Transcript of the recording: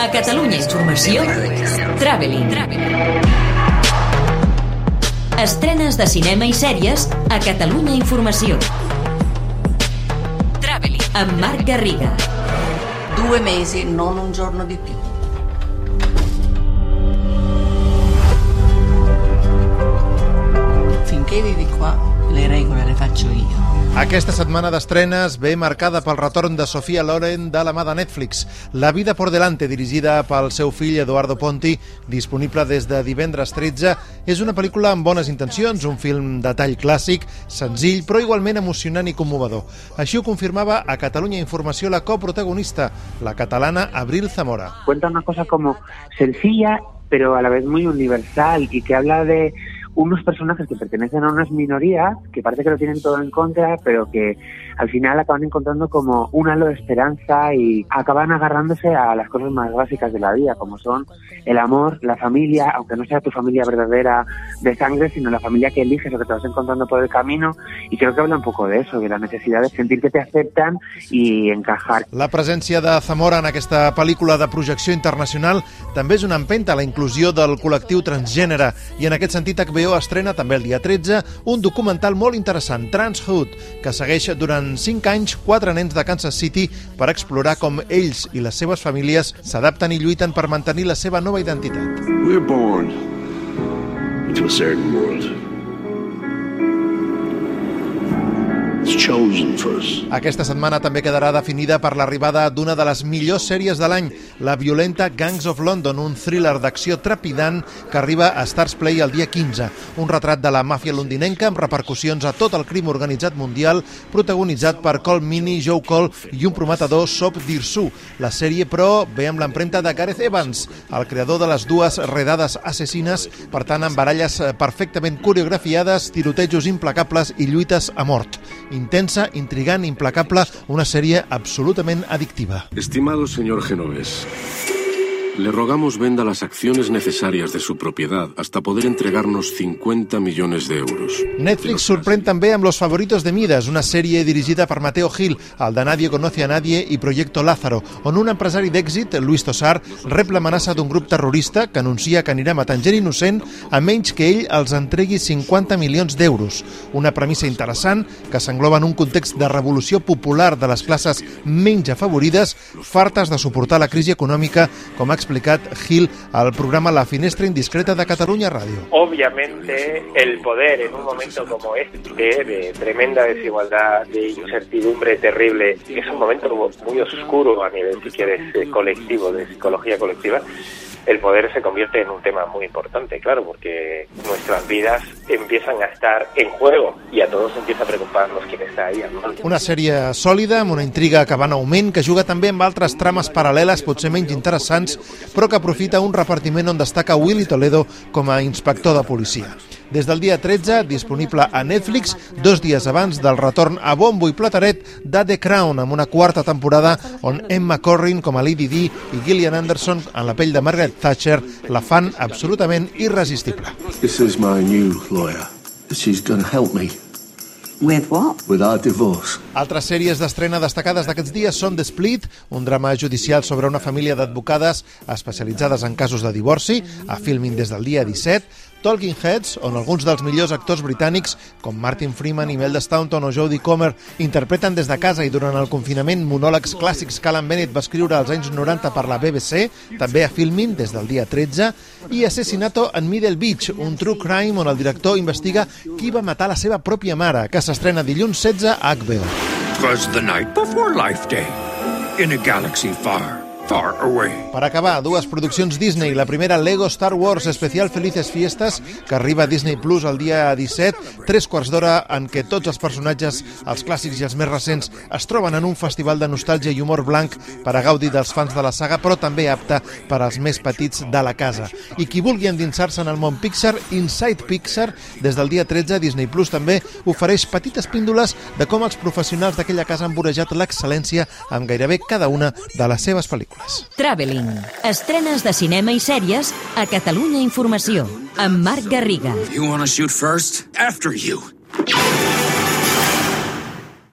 A Catalunya Informació, Traveling. Estrenes de cinema i sèries a Catalunya Informació. Traveling. Amb Marc Garriga. Due mesi, non un giorno di più. Finché vivi qua, le regole le faccio io. Aquesta setmana d'estrenes ve marcada pel retorn de Sofia Loren de la mà de Netflix. La vida por delante, dirigida pel seu fill Eduardo Ponti, disponible des de divendres 13, és una pel·lícula amb bones intencions, un film de tall clàssic, senzill, però igualment emocionant i commovedor. Així ho confirmava a Catalunya Informació la coprotagonista, la catalana Abril Zamora. Cuenta una cosa como sencilla, pero a la vez muy universal y que habla de unos personajes que pertenecen a unas minorías que parece que lo tienen todo en contra, pero que al final acaban encontrando como un halo de esperanza y acaban agarrándose a las cosas más básicas de la vida, como son el amor, la familia, aunque no sea tu familia verdadera de sangre, sino la familia que eliges o que te vas encontrando por el camino. Y creo que habla un poco de eso, de la necesidad de sentir que te aceptan y encajar. La presència de Zamora en aquesta pel·lícula de projecció internacional també és una empenta a la inclusió del col·lectiu transgènere i en aquest sentit HBO estrena també el dia 13 un documental molt interessant, Transhood, que segueix durant 5 anys quatre nens de Kansas City per explorar com ells i les seves famílies s'adapten i lluiten per mantenir la seva nova identitat. We're born into a certain world. Aquesta setmana també quedarà definida per l'arribada d'una de les millors sèries de l'any, la violenta Gangs of London, un thriller d'acció trepidant que arriba a Stars Play el dia 15. Un retrat de la màfia londinenca amb repercussions a tot el crim organitzat mundial, protagonitzat per Cole Mini, Joe Cole i un prometedor Sop Dirsu. La sèrie, però, ve amb l'empremta de Gareth Evans, el creador de les dues redades assassines, per tant, amb baralles eh, perfectament coreografiades, tirotejos implacables i lluites a mort. Intensa, intrigant, implacable, una sèrie absolutament addictiva. Estimado señor Genovés, le rogamos venda las acciones necesarias de su propiedad hasta poder entregarnos 50 millones de euros. Netflix sorprèn també amb Los favoritos de Midas, una sèrie dirigida per Mateo Gil, el de Nadie conoce a nadie i Proyecto Lázaro, on un empresari d'èxit, Luis Tosar, rep l'amenaça d'un grup terrorista que anuncia que anirà matant gent innocent a menys que ell els entregui 50 milions d'euros. Una premissa interessant que s'engloba en un context de revolució popular de les classes menys afavorides, fartes de suportar la crisi econòmica, com ha explicat Gil al programa La Finestra Indiscreta de Catalunya Ràdio. Obviamente el poder en un momento como este, de tremenda desigualdad, de incertidumbre terrible, que es un momento muy oscuro a nivel, si quieres, eh, colectivo, de psicología colectiva, el poder se convierte en un tema muy importante, claro, porque nuestras vidas empiezan a estar en juego y a todos empieza a preocuparnos está ahí mando. Una sèrie sòlida, amb una intriga que va en augment, que juga també amb altres trames paral·leles, potser menys interessants, però que aprofita un repartiment on destaca Willy Toledo com a inspector de policia. Des del dia 13, disponible a Netflix, dos dies abans del retorn a bombo i plataret de The Crown, amb una quarta temporada on Emma Corrin com a Lady Di i Gillian Anderson en la pell de Margaret Thatcher la fan absolutament irresistible. This is my new lawyer. She's gonna help me With what? with our divorce. Altres sèries d'estrena destacades d'aquests dies són The Split, un drama judicial sobre una família d'advocades especialitzades en casos de divorci, a Filmin des del dia 17, Talking Heads, on alguns dels millors actors britànics, com Martin Freeman, Imelda Staunton o Jodie Comer, interpreten des de casa i durant el confinament monòlegs clàssics que Alan Bennett va escriure als anys 90 per la BBC, també a Filmin des del dia 13, i Assassinato en Middle Beach, un true crime on el director investiga qui va matar la seva pròpia mare, que s'estrena dilluns 16 a HBO. Twas the night before Life Day, in a galaxy far, far away. Per acabar, dues produccions Disney. La primera, Lego Star Wars Especial Felices Fiestes, que arriba a Disney Plus el dia 17, tres quarts d'hora en què tots els personatges, els clàssics i els més recents, es troben en un festival de nostàlgia i humor blanc per a gaudir dels fans de la saga, però també apta per als més petits de la casa. I qui vulgui endinsar-se en el món Pixar, Inside Pixar, des del dia 13, Disney Plus també ofereix petites píndoles de com els professionals d'aquella casa han vorejat l'excel·lència amb gairebé cada una de les seves pel·lícules. Traveling. Estrenes de cinema i sèries a Catalunya Informació. Amb Marc Garriga. You want to shoot first? After you.